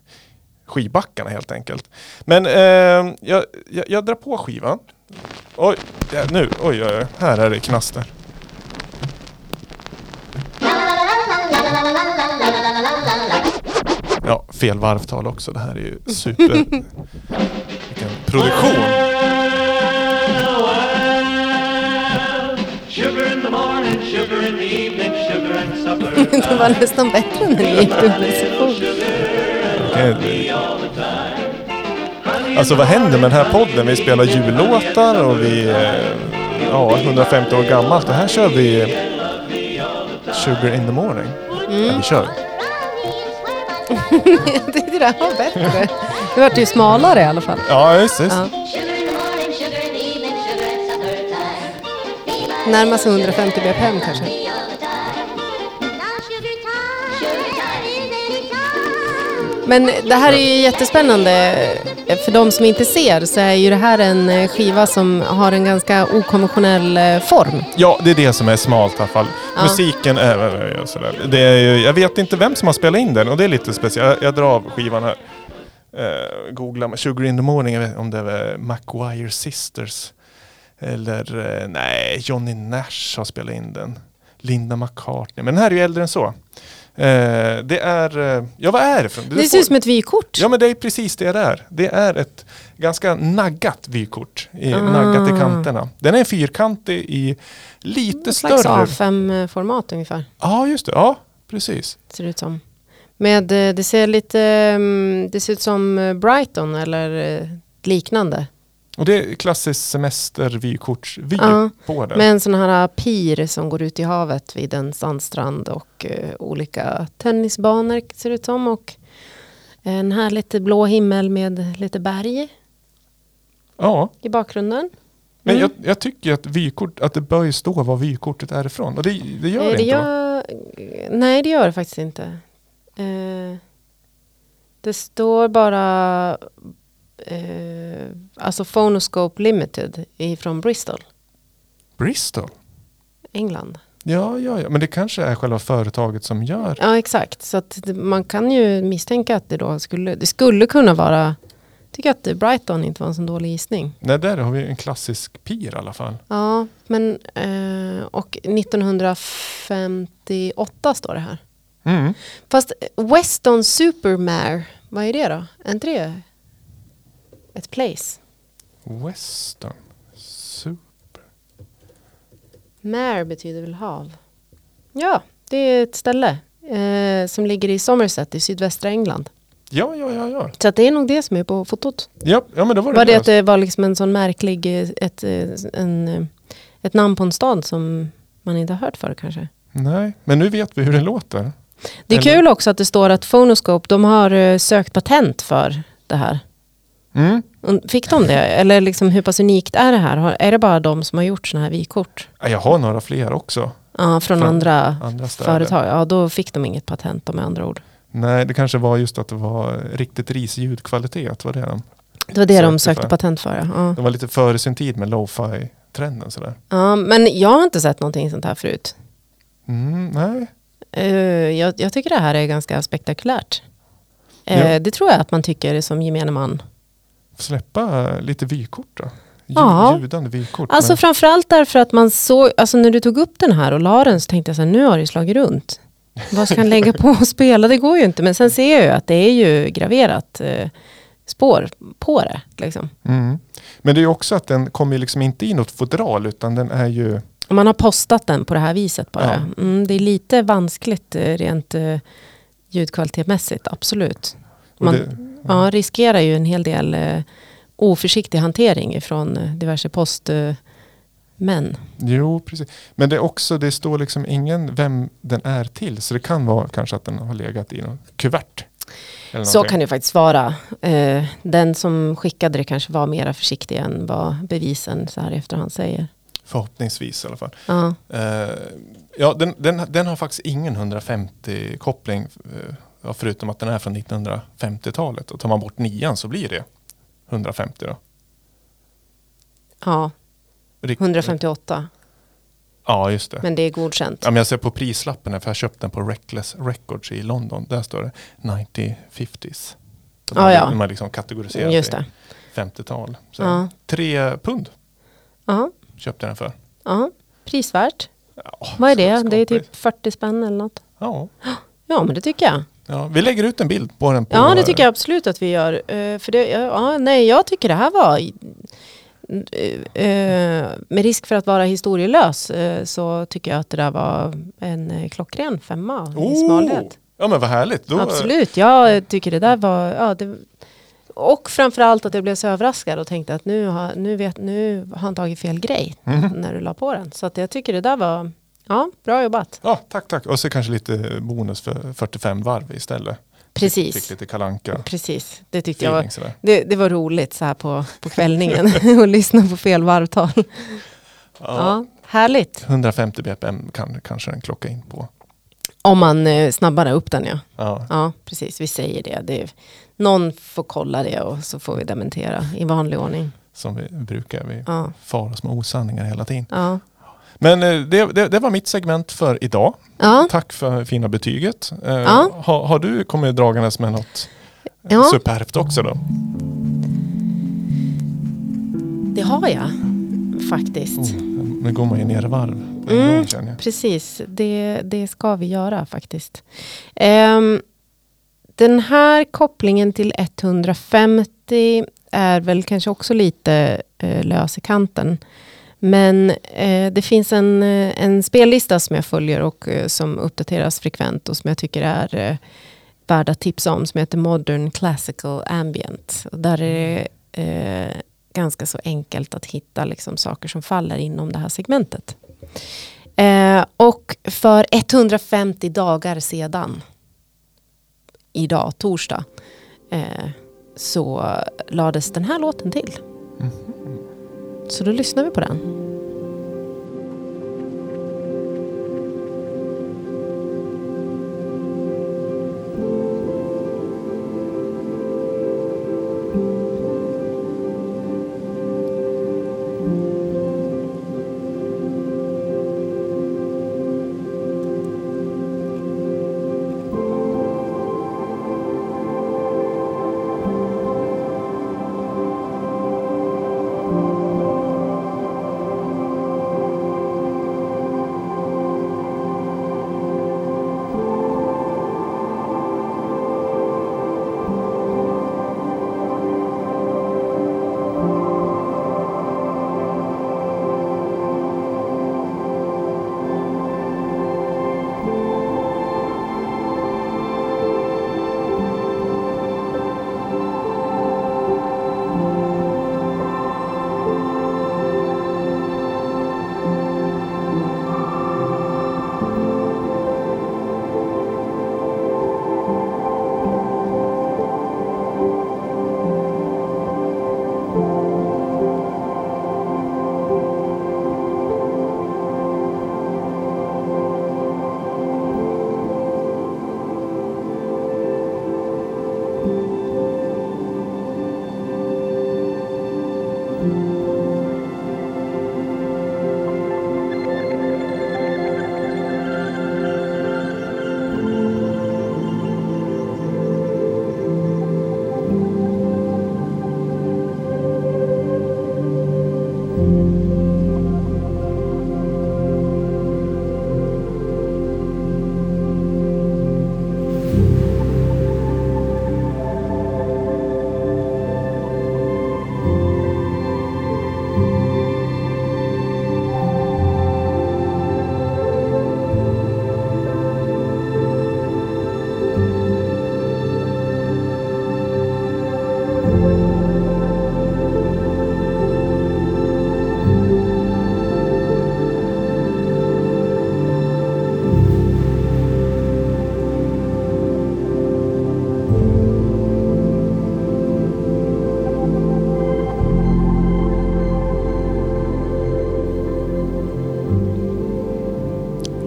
skivbackarna helt enkelt. Men eh, jag, jag, jag drar på skivan. Oj, ja, nu, oj, oj, oj, här är det knaster. Ja, fel varvtal också. Det här är ju super... Vilken produktion! Det var nästan bättre när ni gick. Eh, Alltså vad händer med den här podden? Vi spelar jullåtar och vi är ja, 150 år gammalt och här kör vi Sugar in the morning. Ja, vi kör. Det här var bättre. Det vart ju smalare i alla fall. Ja, just, just. Ja. Närmar sig 150 bpm kanske. Men det här är ju jättespännande. För de som inte ser så är ju det här en eh, skiva som har en ganska okonventionell eh, form. Ja, det är det som är smalt i alla fall. Ja. Musiken är är sådär. Det är ju, jag vet inte vem som har spelat in den och det är lite speciellt. Jag, jag drar av skivan här. Uh, googla Sugar in the morning, jag vet om det är McGuire Sisters. Eller eh, nej, Johnny Nash har spelat in den. Linda McCartney. Men den här är ju äldre än så. Eh, det är, eh, ja vad är det för Det ser ut som ett vykort. Ja men det är precis det det är. Det är ett ganska naggat vykort. I, Ah. Naggat i kanterna. Den är fyrkantig i lite Någon slags större. A5-format ungefär. Ja just det, ja precis. Ser det ut som. Med, eh, det ser lite, mm, det ser ut som Brighton eller liknande. Och det är klassiskt semestervykortsvy Ja, på den. Med en sån här pir som går ut i havet vid en sandstrand och eh, olika tennisbanor ser det ut som. Och en härligt blå himmel med lite berg Ja, i bakgrunden. men Mm. jag, jag tycker att vykort, att det bör stå var vykortet är ifrån. Och det, det gör Eh, det, det inte va? gör, Nej, det gör det faktiskt inte. Eh, det står bara eh, alltså Phonoscope Limited från Bristol, Bristol? England. Ja, ja, ja, men det kanske är själva företaget som gör. Ja, exakt. Så att man kan ju misstänka att det då skulle, det skulle kunna vara, tycker att Brighton inte var en så dålig gissning. Nej, där har vi en klassisk pir i alla fall. Ja, men eh, och 1958 står det här. Mm. Fast Weston Supermare, vad är det då? Är inte det ett place? Western. Super. Mare betyder väl hav? Ja, det är ett ställe eh, som ligger i Somerset i sydvästra England. Ja, ja, ja, ja. Så att det är nog det som är på fotot. Ja, ja men då var det Var det det. att det var liksom en sån märklig, eh, ett, eh, en, eh, ett namn på en stad som man inte har hört förr kanske? Nej, men nu vet vi hur den låter. Det är Eller- kul också att det står att Phonoscope, de har sökt patent för det här. Mm. Fick de det? Eller liksom, hur pass unikt är det här? Är det bara de som har gjort sådana här vykort? Ja, Jag har några fler också. Ja, från, Från andra, andra företag. Ja, då fick de inget patent med andra ord. Nej, det kanske var just att det var riktigt risig ljudkvalitet. Var det de? Det var det de Sökte sökte för. patent för. Ja. De var lite före sin tid med lo-fi-trenden sådär. ja, men jag har inte sett någonting sånt här förut. Mm, nej, Eh, jag, jag tycker det här är ganska spektakulärt. Eh, Ja. Det tror jag att man tycker som gemene man. Släppa lite vykort då. Ljud, Ja. Ljudande vykort. Alltså men- framförallt därför att man såg, alltså när du tog upp den här och la den så tänkte jag så här, nu har det slagit runt. Vad ska han lägga på och spela? Det går ju inte. Men sen ser jag ju att det är ju graverat eh, spår på det. Liksom. Mm. Men det är ju också att den kommer liksom inte i något fodral utan den är ju man har postat den på det här viset bara. Mm, det är lite vanskligt eh, rent eh, ljudkvalitetmässigt, absolut. Man, det, ja, riskerar ju en hel del eh, oförsiktig hantering från eh, diverse postmän. Jo, precis. Men det är också, det står liksom ingen vem den är till. Så det kan vara kanske att den har legat i någon kuvert. Så kan det faktiskt vara. Eh, den som skickade det kanske var mera försiktig än vad bevisen så här i efterhand säger. Förhoppningsvis i alla fall. Ja, Eh, ja, den, den, den har faktiskt ingen 150-koppling. Ja, förutom att den är från 1950-talet. Och tar man bort nian så blir det 150 då. ja Rikt- 158. Ja, just det. Men det är godkänt. Ja, men jag ser på prislappen här, för jag har köpt den på Reckless Records i London. Där står det 90-50s. Så Ja, man, ja. man liksom kategoriserar Just det. 50-tal. Så Ja. Tre pund Ja, köpte jag den för. ja. Prisvärt. Ja, Vad är det? Det är typ 40 spänn eller något. Ja. Ja, men det tycker jag. Ja, vi lägger ut en bild på den. På, Ja, det tycker jag absolut att vi gör. Eh, för det, ja, nej, jag tycker det här var, eh, eh, med risk för att vara historielös, så tycker jag att det där var en klockren femma i Oh! smalhet. Ja, men vad härligt. Då, Absolut, jag tycker det där var, ja, det, och framförallt att jag blev så överraskad och tänkte att nu har, nu vet, nu har han tagit fel grej Mhm. när du la på den. Så att jag tycker det där var, ja, bra jobbat. Ja, tack, tack. Och så kanske lite bonus för 45 varv istället. Precis. Fick lite kalanka Precis, det tyckte jag var. Det, det var roligt så här på, på kvällningen och lyssna på fel varvtal. Ja. Ja, härligt. 150 bpm kan kanske den klocka in på. Om man eh, snabbare upp den ja. Ja. Ja, precis. Vi säger det. det är, någon får kolla det och så får vi dementera i vanlig ordning. Som vi brukar. Vi Ja, far oss med osanningar hela tiden. ja. Men eh, det, det, det var mitt segment för idag. ja. Tack för fina betyget. Eh, Ja. har, har du kommit dragandes med något Ja. superbt också då? det har jag faktiskt. Oh, nu går man ju ner i varv. Mm. gång. Precis, det, det ska vi göra faktiskt. Ehm, den här kopplingen till 150 är väl kanske också lite uh, lös i kanten. Men eh, det finns en, eh, en spellista som jag följer och eh, som uppdateras frekvent och som jag tycker är eh, värd att tipsa om som heter Modern Classical Ambient. Och där är det eh, ganska så enkelt att hitta liksom, saker som faller inom det här segmentet. Eh, och för 150 dagar sedan, idag, torsdag, eh, så lades den här låten till. Mhm. Så då lyssnar vi på den.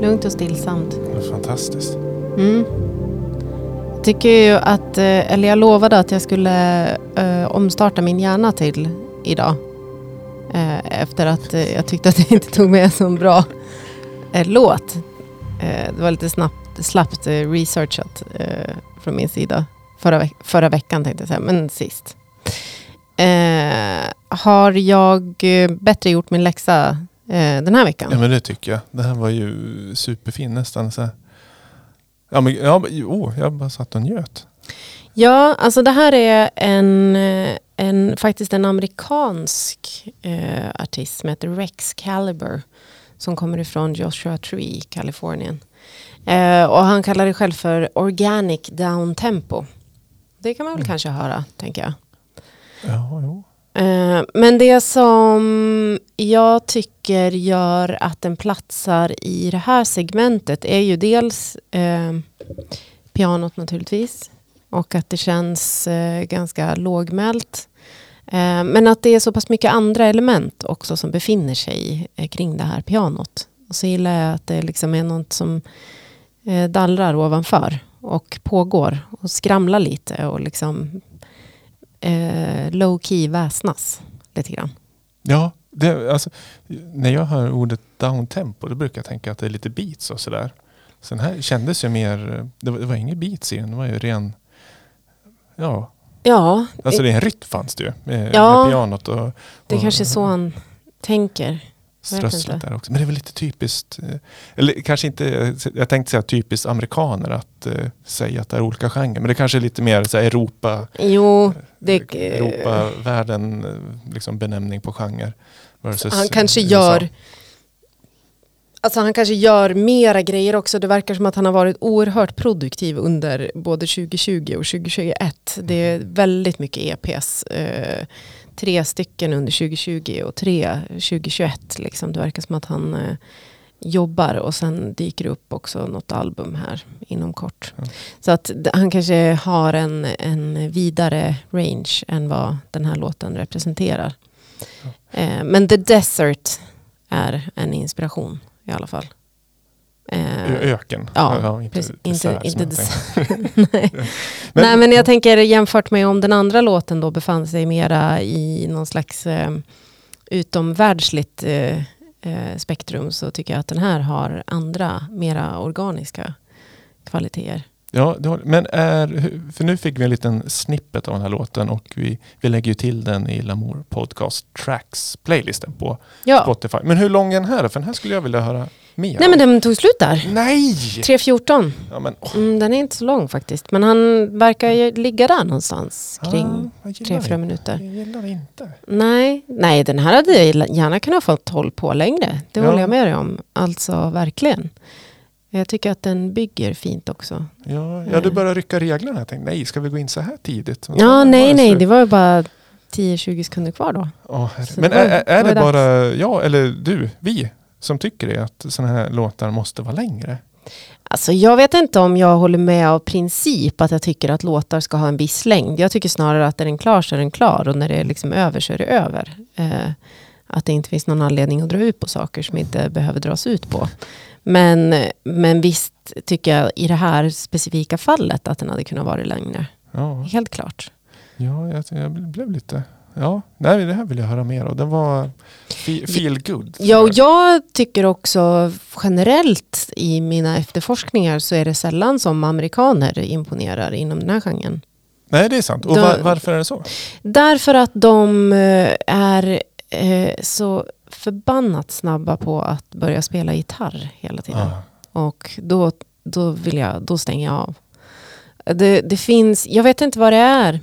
Lugnt och stillsamt. Fantastiskt. Mm. Jag tycker ju att, eh, eller jag lovade att jag skulle eh, omstarta min hjärna till idag. Eh, efter att eh, jag tyckte att jag inte tog med en sån bra eh, låt. Eh, det var lite snabbt, slappt researchat från min sida. Förra, veck- förra veckan tänkte jag säga, men sist. Har jag bättre gjort min läxa den här veckan? Ja men det tycker jag. Det här var ju superfin nästan. Så. Ja men ja, oh, jag bara satt och njöt. Ja, alltså det här är en, eh, en faktiskt en amerikansk eh, artist som heter Rex Caliber. Som kommer ifrån Joshua Tree, Kalifornien. Eh, och han kallar det själv för Organic Downtempo. Det kan man väl kanske höra, tänker jag. Ja, jo. Eh, men det som jag tycker gör att den platsar i det här segmentet är ju dels eh, pianot naturligtvis. Och att det känns eh, ganska lågmält. Eh, men att det är så pass mycket andra element också som befinner sig eh, kring det här pianot. Och så gillar jag att det liksom är något som eh, dallrar ovanför och pågår och skramlar lite och liksom eh, low key väsnas lite grann. Ja, det, alltså, när jag hör ordet downtempo då brukar jag tänka att det är lite beats och sådär. Så den här kändes ju mer, det var, det var inget beats i den, det var ju ren, ja, Ja, alltså det är en rytm fanns det ju med, Ja. med pianot och, det och kanske är så han tänker. Inte. där också. Men det är väl lite typiskt, eh, eller kanske inte, jag tänkte säga typiskt amerikaner att eh, säga att det är olika genrer. Men det kanske är lite mer så här, Europa, Jo, det, Europavärlden, eh, liksom benämning på genre. han kanske USA. gör Alltså han kanske gör mera grejer också. Det verkar som att han har varit oerhört produktiv under både 2020 och 2021. Det är väldigt mycket EPs. Tre stycken under 2020 och tre 2021. Liksom. Det verkar som att han eh, jobbar och sen dyker det upp också något album här inom kort. Ja. Så att han kanske har en, en vidare range än vad den här låten representerar. Eh, men The Desert är en inspiration i alla fall. Eh, Öken. Ja, inte precis. dessert, Inte, inte tänkte. dessert. Nej. Nej, men jag tänker jämfört med om den andra låten då befann sig mera i någon slags eh, utomvärldsligt eh, eh, spektrum så tycker jag att den här har andra, mera organiska kvaliteter. Ja, har, men är, för nu fick vi en liten snippet av den här låten och vi, vi lägger ju till den i Lamour Podcast Tracks playlisten på Ja, Spotify. Men hur lång är den här? För den här skulle jag vilja höra mer nej men den tog slut där. Nej! 3.14. Ja, men, åh, Mm, den är inte så lång faktiskt. Men han verkar ju ligga där någonstans kring ah, jag gillar 3-4 inte. minuter. Jag gillar inte. Nej, nej, den här hade jag gärna kunnat fått håll på längre. Det Ja. håller jag med dig om. Alltså verkligen. Jag tycker att den bygger fint också. Ja, ja, du börjar rycka reglerna. Jag tänkte, nej, ska vi gå in så här tidigt? Så- Ja, nej, nej, det var ju bara 10-20 sekunder kvar då. Så Men det var- är, är det det dags. bara jag eller du, vi, som tycker det? Att sådana här låtar måste vara längre? Alltså jag vet inte om jag håller med av princip att jag tycker att låtar ska ha en viss längd. Jag tycker snarare att är den klar så är den klar och när det är liksom över så är det över. Eh, att det inte finns någon anledning att dra ut på saker som inte behöver dras ut på. Men, men visst tycker jag i det här specifika fallet att den hade kunnat vara längre. Ja, Helt klart. ja jag, jag blev lite... Ja, nej, det här vill jag höra mer av. Den var fe- feel good. Ja, och jag tycker också generellt i mina efterforskningar så är det sällan som amerikaner imponerar inom den här genren. Nej, det är sant. Och Då- var, varför är det så? Därför att de eh, är eh, så förbannat snabba på att börja spela gitarr hela tiden. Ah, Och då, då, vill jag, då stänger jag av. Det, det finns, jag vet inte vad det är.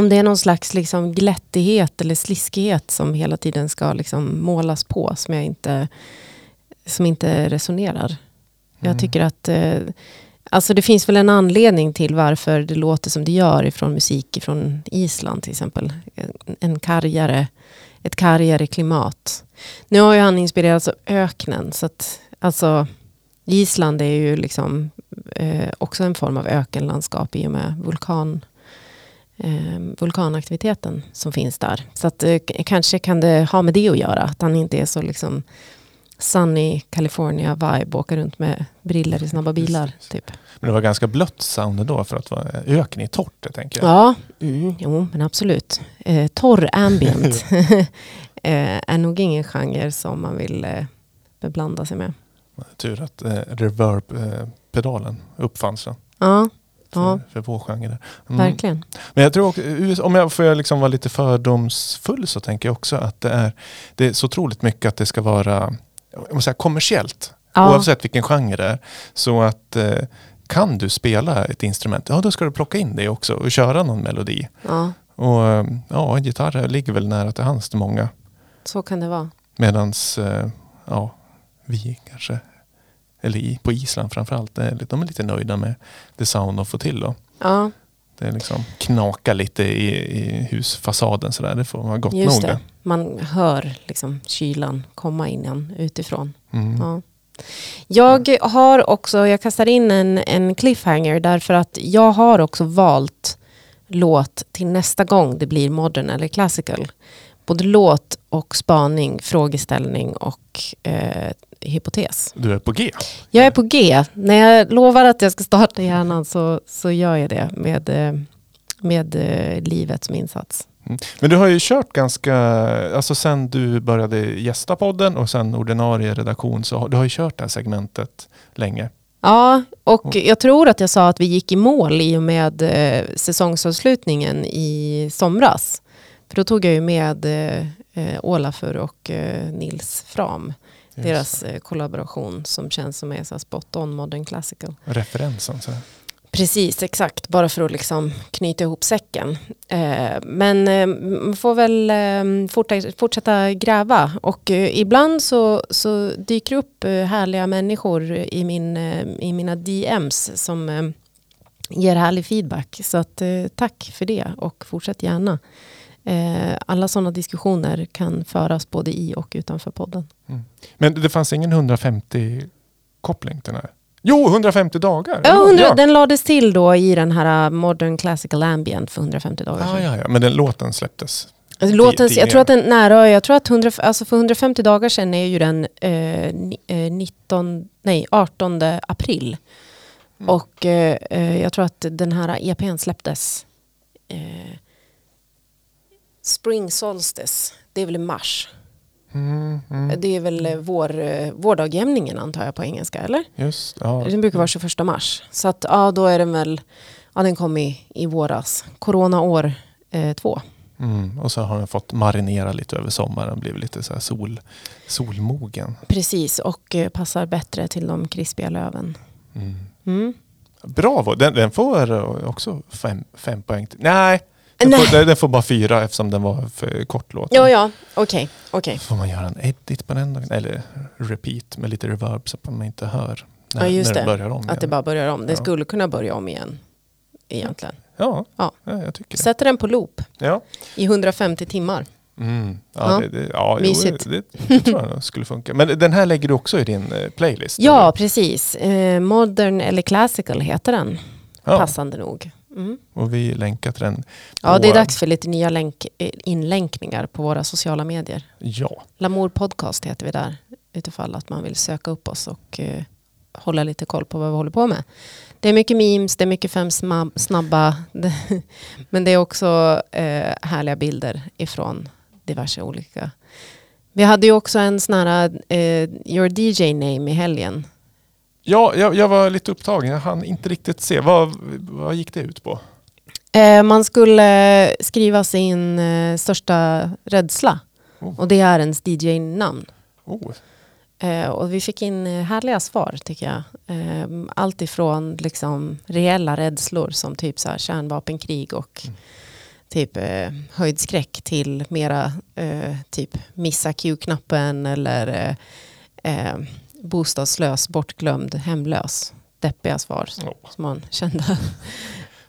Om det är någon slags liksom glättighet eller sliskighet som hela tiden ska liksom målas på som, jag inte, som inte resonerar. Jag Mm. tycker att eh, alltså det finns väl en anledning till varför det låter som det gör ifrån musik från Island till exempel. En, kargare, ett kargare klimat. Nu har ju han inspirerats av öknen så att alltså Island är ju liksom eh, också en form av ökenlandskap i och med vulkan, vulkanaktiviteten som finns där. Så att, eh, kanske kan det ha med det att göra, att han inte är så liksom sunny California vibe, åka runt med briller i snabba bilar. Typ. Men det var ganska blött sound då för att vara öken i torrt, det tänker jag. Ja, mm, jo men absolut. Eh, torr ambient eh, är nog ingen genre som man vill eh, beblanda sig med. Tur att eh, reverb-pedalen uppfanns då, Ja, för, Ja. för vår genre. där. Mm. verkligen. Men jag tror också, om jag får liksom vara lite fördomsfull så tänker jag också att det är, det är så otroligt mycket att det ska vara jag måste säga, kommersiellt. Ja. Oavsett vilken genre det är. Så att eh, kan du spela ett instrument, ja då ska du plocka in det också och köra någon melodi. Ja, Och eh, ja, gitarr ligger väl nära till hands till många. så kan det vara. Medans eh, ja, vi kanske, eller i, på Island framförallt, är, de är lite nöjda med det sound de får till. Då. Ja, Det är liksom knaka lite i, i husfasaden sådär. Det får vara gott just nog det. Man hör liksom kylan komma in igen utifrån. Mm. Ja. Jag har också, jag kastar in en, en cliffhanger därför att jag har också valt låt till nästa gång det blir modern eller classical. Både låt och spaning, frågeställning och eh, hypotes. Du är på G. Jag är på G. När jag lovar att jag ska starta hjärnan så, så gör jag det med, eh, med eh, livet som insats. Mm. Men du har ju kört ganska, alltså sen du började gästa podden och sen ordinarie redaktion så har du har ju kört det här segmentet länge. Ja, och jag tror att jag sa att vi gick i mål i och med eh, säsongsavslutningen i somras. För då tog jag ju med eh, Olafur och eh, Nils Fram. Just Deras eh, kollaboration som känns som är så spot on modern classical. Referensen. Så. här. Precis, exakt. Bara för att liksom knyta ihop säcken. Eh, men eh, man får väl eh, forta, fortsätta gräva. Och eh, ibland så, så dyker upp härliga människor i, min, i mina DMs som ger härlig feedback. Så att, tack för det och fortsätt gärna. Eh, alla sådana diskussioner kan föras både i och utanför podden. Men det fanns ingen 150-koppling till den här? Jo, 150 dagar! Ja, 100, ja. Den lades till då i den här uh, Modern Classical Ambient för 150 dagar sedan. Ah, ja, ja. Men den låten släpptes. Alltså, låten, jag tror att den nära, jag tror att 100, alltså för 150 dagar sedan är ju den eh, ni- eh, 19, nej, 18 april. Mm. Och eh, eh, jag tror att den här EPn släpptes eh, Spring Solstice, det är väl i mars. Mm, mm. Det är väl eh, vår, eh, vårdagjämningen antar jag på engelska, eller? Just, ja. Den brukar vara 21 mars. Så att, ja, då är den väl, ja den kom i, i våras. Corona-år eh, två. Mm. Och så har den fått marinera lite över sommaren, blivit lite så här sol, solmogen. Precis, och eh, passar bättre till de krispiga löven. Mm. Mm. Bravo, den, den får också fem, fem poäng. Nej, den får, den, får bara fyra eftersom den var för kort låt. Ja, ja, okej, okej. Får man göra en edit på den? Eller repeat med lite reverb så att man inte hör när, Ja, när det. börjar om Att igen. det bara börjar om. Det Ja. skulle kunna börja om igen. Egentligen. Ja, Ja. ja. jag tycker det. Sätter den på loop Ja, i 150 timmar. mm. ja, Ja. Det, det, ja jo, Mysigt. det, det tror jag skulle funka. Men den här lägger du också i din eh, playlist? Ja, eller? precis. Eh, modern eller classical heter den. ja. Passande nog. Mm. Och vi länkar till den. Ja, det är dags för lite nya länk, eh, inlänkningar på våra sociala medier. Ja, Lamour podcast heter vi där. Utifall att man vill söka upp oss och eh, hålla lite koll på vad vi håller på med. Det är mycket memes, det är mycket fem snabba. men det är också eh, härliga bilder ifrån diverse olika. Vi hade ju också en sån här eh, Your DJ name i helgen. Ja jag, jag var lite upptagen. Jag hann inte riktigt se. Vad, vad gick det ut på? Eh, man skulle skriva sin eh, största rädsla. Oh. Och det är ens DJ-namn. Oh, Eh, och vi fick in härliga svar tycker jag. Eh, allt ifrån liksom reella rädslor som typ så här kärnvapenkrig och typ eh, höjdskräck till mera typ missa Q-knappen eller eh, eh, bostadslös, bortglömd, hemlös. Deppiga svar oh. som man kände.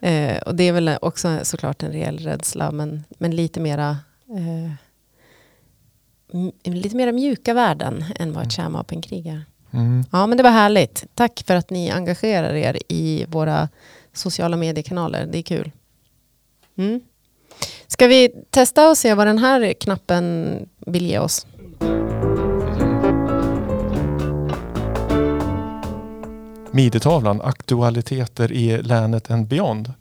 eh, och det är väl också såklart en reell rädsla men, men lite mera eh, lite mera mjuka värden än vad ett kärnvapenkrig är. Mm. Ja men det var härligt. Tack för att ni engagerar er i våra sociala mediekanaler. Det är kul. Mm. Ska vi testa och se vad den här knappen vill ge oss? Midetavlan, aktualiteter i länet and beyond.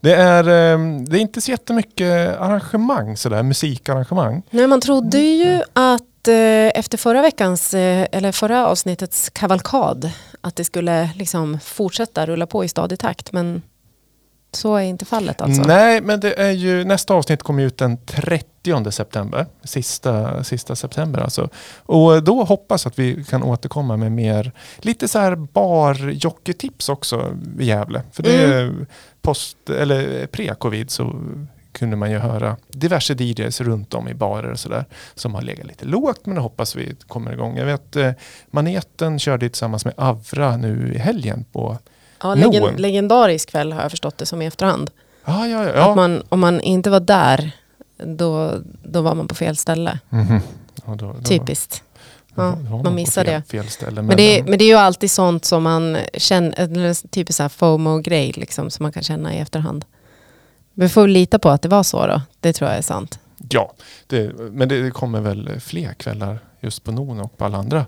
Det är, ehm, det är inte så jättemycket arrangemang, sådär, musikarrangemang. Nej, man trodde ju att eh, efter förra veckans, eh, eller förra avsnittets kavalkad, att det skulle liksom fortsätta rulla på i stadig takt. Men så är inte fallet alltså. Nej, men det är ju, nästa avsnitt kommer ut den 30 september. Sista, sista september alltså. Och då hoppas att vi kan återkomma med mer, lite så här barjockeytips också i Gävle. För det är post, eller pre-covid så kunde man ju höra diverse DJs runt om i barer och sådär som har legat lite lågt men det hoppas vi kommer igång. Jag vet eh, Maneten körde tillsammans med Avra nu i helgen på Ja, legend, legendarisk kväll har jag förstått det som i efterhand. Ja, ja, ja. ja. Att man, om man inte var där, då, då var man på fel ställe. Mhm. Ja, då, då, Typiskt. Ja, man på missar fel, det. Fel ställe, Men det, men det är ju alltid sånt som man känner, typ så här FOMO-grej liksom, som man kan känna i efterhand. Vi får lita på att det var så då. Det tror jag är sant. Ja, det, men det kommer väl fler kvällar just på Non och på alla andra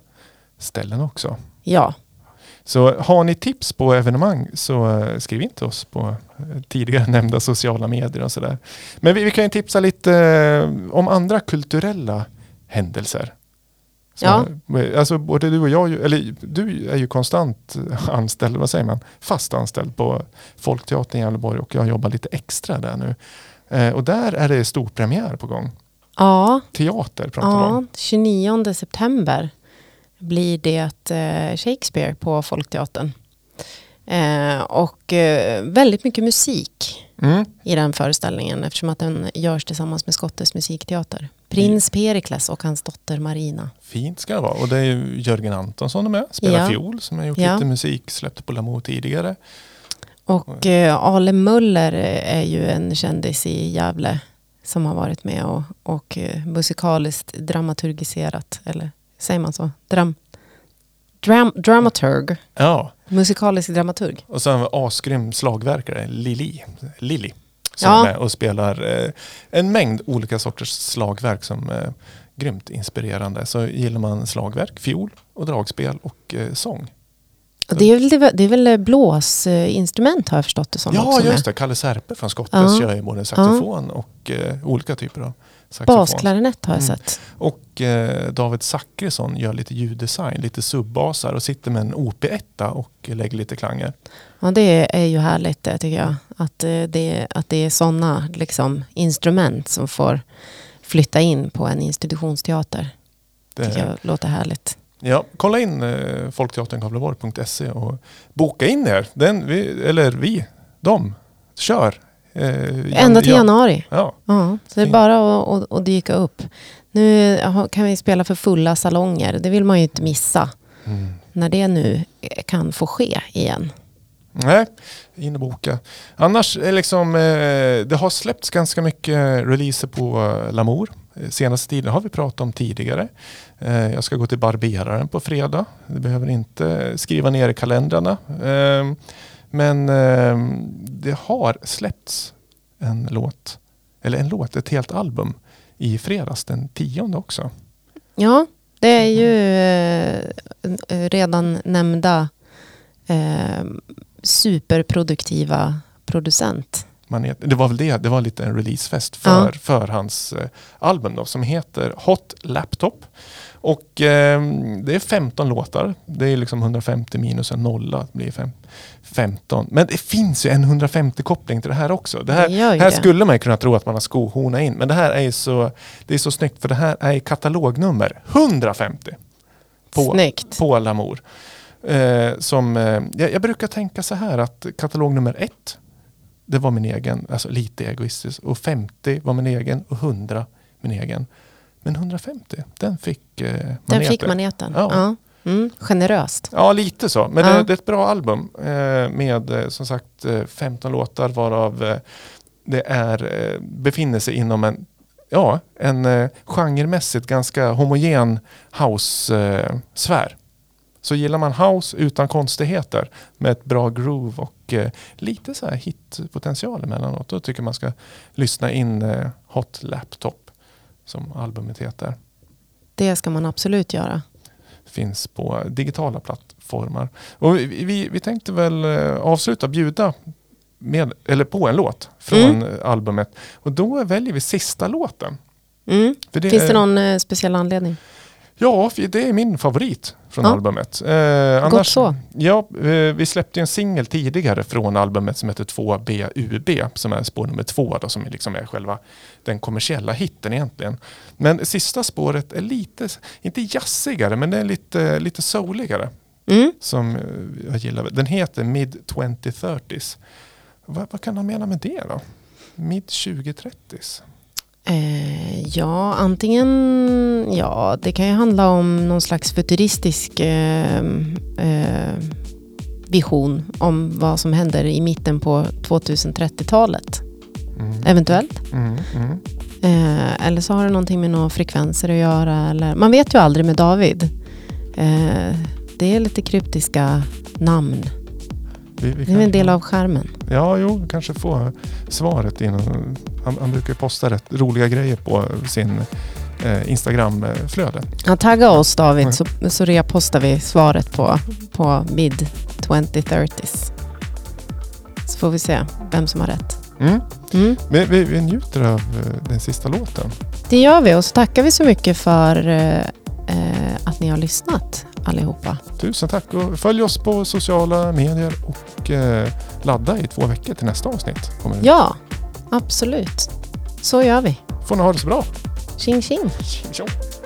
ställen också. Ja, Så har ni tips på evenemang så eh, skriv in till oss på eh, tidigare nämnda sociala medier och sådär. Men vi, vi kan ju tipsa lite eh, om andra kulturella händelser. Så, Ja. Alltså både du och jag, eller du är ju konstant anställd, vad säger man, fast anställd på Folkteatern i Gävleborg och jag jobbar lite extra där nu. Eh, och där är det stor premiär på gång. ja, Teater pratar vi ja om. 29 september blir det eh, Shakespeare på Folkteatern. Eh, och eh, väldigt mycket musik Mm. i den föreställningen eftersom att den görs tillsammans med Skottes musikteater. Prins Perikles och hans dotter Marina. Fint ska det vara. Och det är ju Jörgen Antonsson är med, spelar Ja. fiol som har gjort Ja. lite musik, släppte på Lamour tidigare. Och eh, Ale Möller är ju en kändis i Gävle som har varit med och, och musikaliskt dramaturgiserat, eller säger man så? Dram, dram, dramaturg, Ja, musikalisk dramaturg. och sen har vi asgrym slagverkare, Lili, Lili som Ja. är med och spelar eh, en mängd olika sorters slagverk som är grymt inspirerande. Så gillar man slagverk, fiol och dragspel och eh, sång. Och det, är väl, det är väl blåsinstrument har jag förstått det som ja, också. just det. Kalle Serpe från Skottes Ja. kör ju både saxofon och eh, olika typer av saxofon. Basklarinett har jag Mm. sett. Och eh, David Zackrisson gör lite ljuddesign, lite subbasar och sitter med en OP1 och lägger lite klanger. Ja, det är ju härligt det tycker jag. Att eh, det, att det är sådana liksom, instrument som får flytta in på en institutionsteater. Det, tycker jag låter härligt. Ja, kolla in eh, folkteaterngavleborg.se och boka in er. Den, vi, eller vi, de, kör. Eh, Ända till ja, januari. Ja, Ja, så det är bara att, att, att dyka upp. Nu kan vi spela för fulla salonger. Det vill man ju inte missa. Mm. När det nu kan få ske igen. nej, in och boka. Annars liksom, eh, det har släppts ganska mycket releaser på Lamour. Eh, Senaste tiden har vi pratat om tidigare. Eh, jag ska gå till barberaren på fredag. Det behöver inte skriva ner i kalendrarna. Eh, men eh, det har släppts en låt, eller en låt, ett helt album i fredags den tionde också. Ja, det är ju eh, redan nämnda eh, superproduktiva producent. Man är, det var väl det, det var lite en releasefest för, för hans eh, album då, som heter Hot Laptop. Och eh, det är 15 låtar. Det är liksom 150 minus en nolla, det blir fem, 15. Men det finns ju en 150-koppling till det här också. Det här, Det här det. skulle man kunna tro att man har skohornat in. Men det här är så, det är så snyggt för det här är katalognummer 150 på, Snyggt. på Lamour. Eh, som, eh, jag, jag brukar tänka så här att katalog nummer ett, det var min egen, alltså lite egoistisk. Och 50 var min egen och 100 min egen. Men 150, den fick eh, maneten. Den fick maneten. Ja. Ja. Mm, generöst. Ja, lite så. Men Ja. det, det är ett bra album eh, med eh, som sagt eh, 15 låtar varav eh, det är, eh, befinner sig inom en, ja, en eh, genremässigt ganska homogen house-sfär. Så gillar man house utan konstigheter med ett bra groove och eh, lite så här hitpotential emellanåt. Då tycker man ska lyssna in eh, Hot Laptop som albumet heter. Det ska man absolut göra. finns på digitala plattformar. Och vi, vi, tänkte väl eh, avsluta, bjuda med, eller på en låt från albumet. Och då väljer vi sista låten. Mm. För Finns det någon eh, speciell anledning? Ja, det är min favorit från Ja. albumet. Eh, Gott så. Ja, eh, vi släppte en singel tidigare från albumet som heter 2BUB som är spår nummer två då, som liksom är själva den kommersiella hitten egentligen. Men sista spåret är lite, inte jazzigare, men det är lite, lite souligare Mm. som eh, jag gillar. Den heter Mid 2030s. Vad, vad kan han mena med det då? Mid 2030s? Eh, ja, antingen, ja, det kan ju handla om någon slags futuristisk eh, eh, vision om vad som händer i mitten på 2030-talet. Mm. Eventuellt. Mm, mm. Eh, eller så har det någonting med några frekvenser att göra. Eller, man vet ju aldrig med David. Eh, det är lite kryptiska namn. Vi, vi Det är en del av skärmen. Ja, jo, kanske få svaret innan. Han, han brukar posta rätt roliga grejer på sin eh, Instagram-flöde. Ja, tagga oss David så, så repostar vi svaret på, på mid 2030s. Så får vi se vem som har rätt. Mm. Mm. Vi, vi, vi njuter av eh, den sista låten. Det gör vi och så tackar vi så mycket för eh, att ni har lyssnat allihopa. Tusen tack och följ oss på sociala medier och eh, ladda i två veckor till nästa avsnitt. Ja, absolut. Så gör vi. Får ni ha det så bra. Tjing tjing. Tjo. By